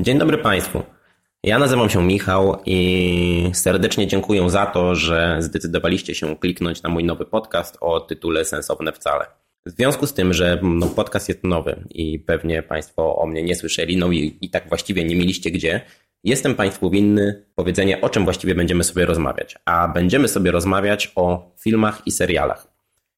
Dzień dobry Państwu. Ja nazywam się Michał i serdecznie dziękuję za to, że zdecydowaliście się kliknąć na mój nowy podcast o tytule Sensowne Wcale. W związku z tym, że no, podcast jest nowy i pewnie Państwo o mnie nie słyszeli, no i, i tak właściwie nie mieliście gdzie, jestem Państwu winny powiedzenie, o czym właściwie będziemy sobie rozmawiać. A będziemy sobie rozmawiać o filmach i serialach.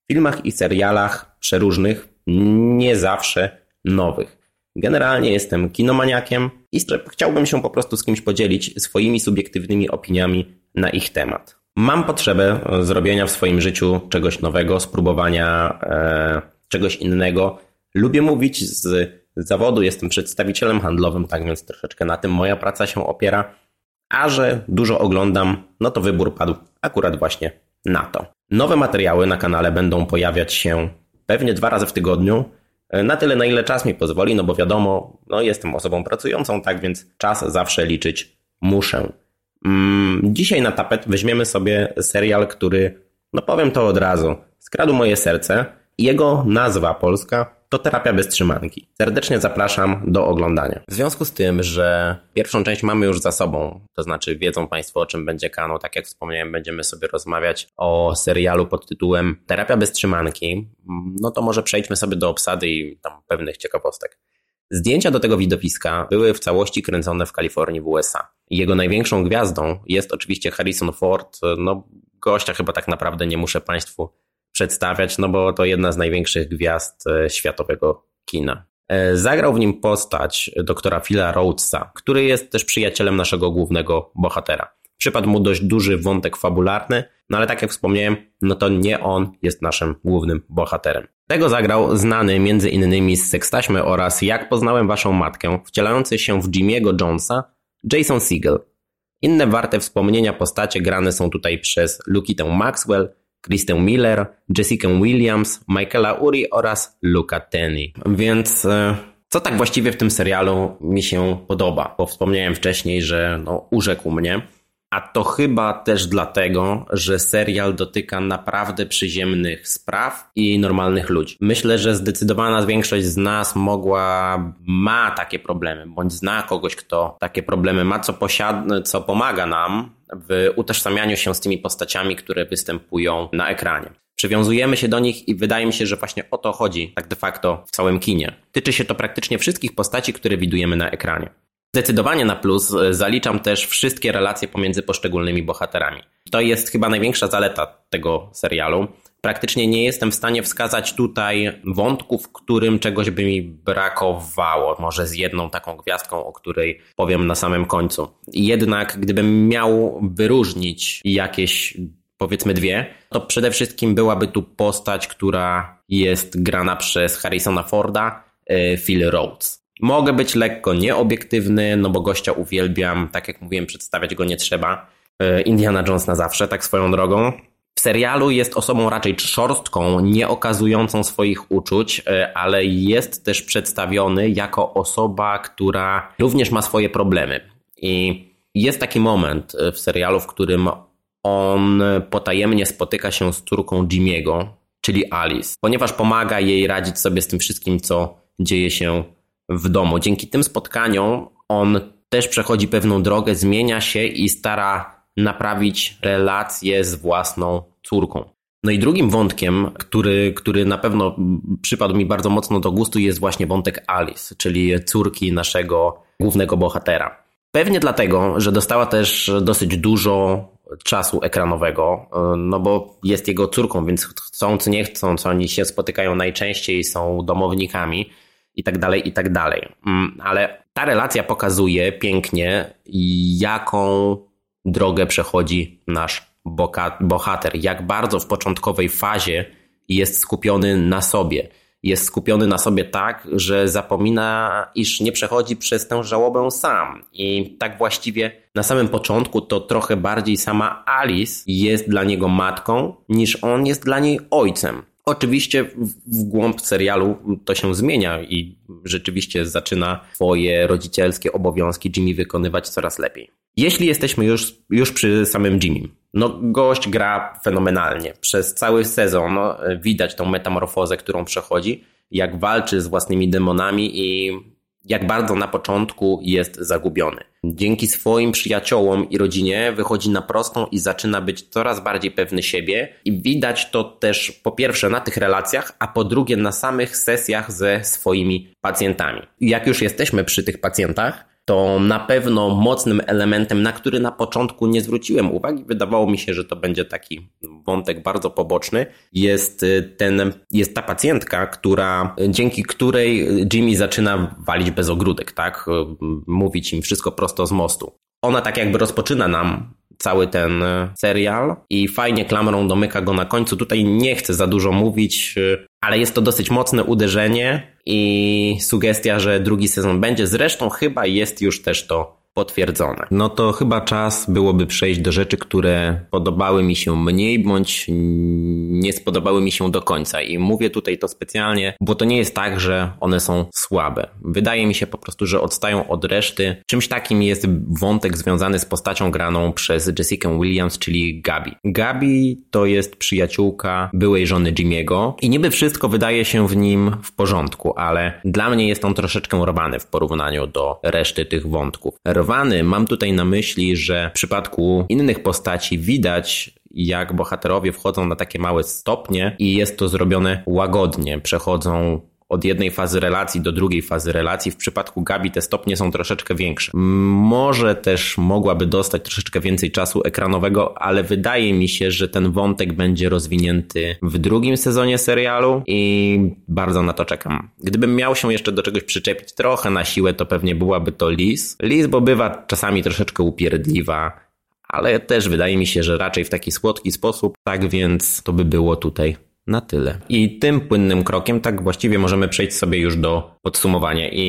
Filmach i serialach przeróżnych, nie zawsze nowych. Generalnie jestem kinomaniakiem i chciałbym się po prostu z kimś podzielić swoimi subiektywnymi opiniami na ich temat. Mam potrzebę zrobienia w swoim życiu czegoś nowego, spróbowania e, czegoś innego. Lubię mówić z zawodu, jestem przedstawicielem handlowym, tak więc troszeczkę na tym moja praca się opiera. A że dużo oglądam, no to wybór padł akurat właśnie na to. Nowe materiały na kanale będą pojawiać się pewnie dwa razy w tygodniu. E, na tyle, na ile czas mi pozwoli, no bo wiadomo, no jestem osobą pracującą, tak więc czas zawsze liczyć muszę. Mm, dzisiaj na tapet weźmiemy sobie serial, który, no powiem to od razu, skradł moje serce. Jego nazwa polska to terapia bez trzymanki. Serdecznie zapraszam do oglądania. W związku z tym, że pierwszą część mamy już za sobą, to znaczy wiedzą Państwo o czym będzie kanał, tak jak wspomniałem, będziemy sobie rozmawiać o serialu pod tytułem Terapia bez trzymanki, no to może przejdźmy sobie do obsady i tam pewnych ciekawostek. Zdjęcia do tego widowiska były w całości kręcone w Kalifornii w USA. Jego największą gwiazdą jest oczywiście Harrison Ford, no gościa chyba tak naprawdę nie muszę Państwu przedstawiać, no bo to jedna z największych gwiazd e, światowego kina. E, zagrał w nim postać doktora Phila Rhodesa, który jest też przyjacielem naszego głównego bohatera. Przypadł mu dość duży wątek fabularny, no ale tak jak wspomniałem, no to nie on jest naszym głównym bohaterem. Tego zagrał znany między innymi z Sekstaśmy oraz Jak poznałem waszą matkę, wcielający się w Jimmy'ego Jonesa, Jason Segel. Inne warte wspomnienia postacie grane są tutaj przez Lukitę Maxwell, Kristen Miller, Jessica Williams, Michaela Uri oraz Luca Tenney. Więc e, co tak właściwie w tym serialu mi się podoba? Bo wspomniałem wcześniej, że no, urzekł mnie. A to chyba też dlatego, że serial dotyka naprawdę przyziemnych spraw i normalnych ludzi. Myślę, że zdecydowana większość z nas mogła, ma takie problemy, bądź zna kogoś, kto takie problemy ma, co, posiada, co pomaga nam w utożsamianiu się z tymi postaciami, które występują na ekranie. Przywiązujemy się do nich i wydaje mi się, że właśnie o to chodzi tak de facto w całym kinie. Tyczy się to praktycznie wszystkich postaci, które widujemy na ekranie. Zdecydowanie na plus e, zaliczam też wszystkie relacje pomiędzy poszczególnymi bohaterami. To jest chyba największa zaleta tego serialu. Praktycznie nie jestem w stanie wskazać tutaj wątku, w którym czegoś by mi brakowało. Może z jedną taką gwiazdką, o której powiem na samym końcu. Jednak gdybym miał wyróżnić jakieś powiedzmy dwie, to przede wszystkim byłaby tu postać, która jest grana przez Harrisona Forda, e, Phil Rhodes. Mogę być lekko nieobiektywny, no bo gościa uwielbiam, tak jak mówiłem, przedstawiać go nie trzeba. E, Indiana Jones na zawsze, tak swoją drogą. W serialu jest osobą raczej szorstką, nie okazującą swoich uczuć, e, ale jest też przedstawiony jako osoba, która również ma swoje problemy. I jest taki moment e, w serialu, w którym on potajemnie spotyka się z córką Jimiego, czyli Alice, ponieważ pomaga jej radzić sobie z tym wszystkim, co dzieje się w domu. Dzięki tym spotkaniom on też przechodzi pewną drogę, zmienia się i stara naprawić relacje z własną córką. No i drugim wątkiem, który, który na pewno przypadł mi bardzo mocno do gustu, jest właśnie wątek Alice, czyli córki naszego głównego bohatera. Pewnie dlatego, że dostała też dosyć dużo czasu ekranowego, no bo jest jego córką, więc chcąc, nie chcąc, oni się spotykają najczęściej, są domownikami i tak dalej, i tak dalej. Mm, ale ta relacja pokazuje pięknie, jaką drogę przechodzi nasz bohater, jak bardzo w początkowej fazie jest skupiony na sobie. Jest skupiony na sobie tak, że zapomina, iż nie przechodzi przez tę żałobę sam. I tak właściwie na samym początku to trochę bardziej sama Alice jest dla niego matką, niż on jest dla niej ojcem. Oczywiście w głąb serialu to się zmienia i rzeczywiście zaczyna swoje rodzicielskie obowiązki Jimmy wykonywać coraz lepiej. Jeśli jesteśmy już, już przy samym Jimmy, no gość gra fenomenalnie. Przez cały sezon no, widać tą metamorfozę, którą przechodzi, jak walczy z własnymi demonami i jak bardzo na początku jest zagubiony. Dzięki swoim przyjaciołom i rodzinie wychodzi na prostą i zaczyna być coraz bardziej pewny siebie i widać to też po pierwsze na tych relacjach, a po drugie na samych sesjach ze swoimi pacjentami. Jak już jesteśmy przy tych pacjentach, to na pewno mocnym elementem, na który na początku nie zwróciłem uwagi, wydawało mi się, że to będzie taki wątek bardzo poboczny, jest, y, ten, jest ta pacjentka, która, dzięki której Jimmy zaczyna walić bez ogródek, tak? Mówić im wszystko prosto z mostu. Ona tak jakby rozpoczyna nam cały ten y, serial i fajnie klamrą domyka go na końcu. Tutaj nie chcę za dużo mówić, y, ale jest to dosyć mocne uderzenie i sugestia, że drugi sezon będzie. Zresztą chyba jest już też to potwierdzone. No to chyba czas byłoby przejść do rzeczy, które podobały mi się mniej bądź nie spodobały mi się do końca. I mówię tutaj to specjalnie, bo to nie jest tak, że one są słabe. Wydaje mi się po prostu, że odstają od reszty. Czymś takim jest wątek związany z postacią graną przez Jessica Williams, czyli Gabi. Gabi to jest przyjaciółka byłej żony Jimmy'ego i niby wszystko wydaje się w nim w porządku, ale dla mnie jest on troszeczkę rwany w porównaniu do reszty tych wątków mam tutaj na myśli, że w przypadku innych postaci widać, jak bohaterowie wchodzą na takie małe stopnie i jest to zrobione łagodnie. Przechodzą od jednej fazy relacji do drugiej fazy relacji. W przypadku Gabi te stopnie są troszeczkę większe. Może też mogłaby dostać troszeczkę więcej czasu ekranowego, ale wydaje mi się, że ten wątek będzie rozwinięty w drugim sezonie serialu i bardzo na to czekam. Gdybym miał się jeszcze do czegoś przyczepić trochę na siłę, to pewnie byłaby to Liz. Liz, bo bywa czasami troszeczkę upierdliwa, ale też wydaje mi się, że raczej w taki słodki sposób, tak więc to by było tutaj na tyle. I tym płynnym krokiem tak właściwie możemy przejść sobie już do podsumowania. I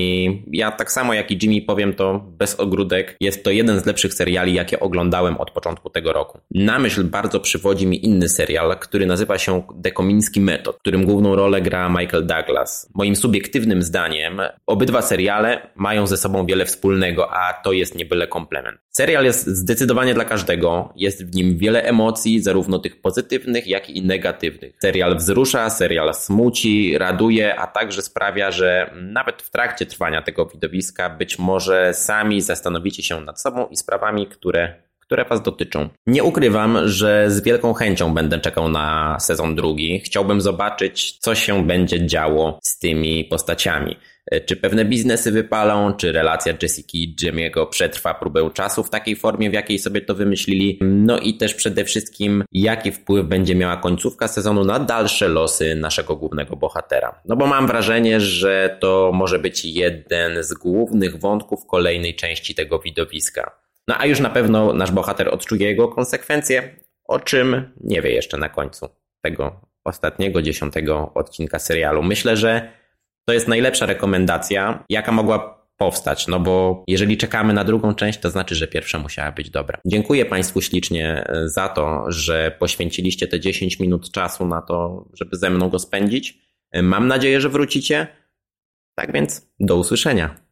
ja tak samo jak i Jimmy powiem to bez ogródek, jest to jeden z lepszych seriali, jakie oglądałem od początku tego roku. Na myśl bardzo przywodzi mi inny serial, który nazywa się Dekomiński Metod, którym główną rolę gra Michael Douglas. Moim subiektywnym zdaniem obydwa seriale mają ze sobą wiele wspólnego, a to jest niebyle komplement. Serial jest zdecydowanie dla każdego, jest w nim wiele emocji, zarówno tych pozytywnych, jak i negatywnych. Serial serial wzrusza, serial smuci, raduje, a także sprawia, że nawet w trakcie trwania tego widowiska być może sami zastanowicie się nad sobą i sprawami, które które Was dotyczą. Nie ukrywam, że z wielką chęcią będę czekał na sezon drugi. Chciałbym zobaczyć, co się będzie działo z tymi postaciami. E, czy pewne biznesy wypalą, czy relacja Jessica i Jimmy'ego przetrwa próbę czasu w takiej formie, w jakiej sobie to wymyślili. No i też przede wszystkim, jaki wpływ będzie miała końcówka sezonu na dalsze losy naszego głównego bohatera. No bo mam wrażenie, że to może być jeden z głównych wątków kolejnej części tego widowiska. No a już na pewno nasz bohater odczuje jego konsekwencje, o czym nie wie jeszcze na końcu tego ostatniego, dziesiątego odcinka serialu. Myślę, że to jest najlepsza rekomendacja, jaka mogła powstać, no bo jeżeli czekamy na drugą część, to znaczy, że pierwsza musiała być dobra. Dziękuję Państwu ślicznie e, za to, że poświęciliście te 10 minut czasu na to, żeby ze mną go spędzić. E, mam nadzieję, że wrócicie. Tak więc do usłyszenia.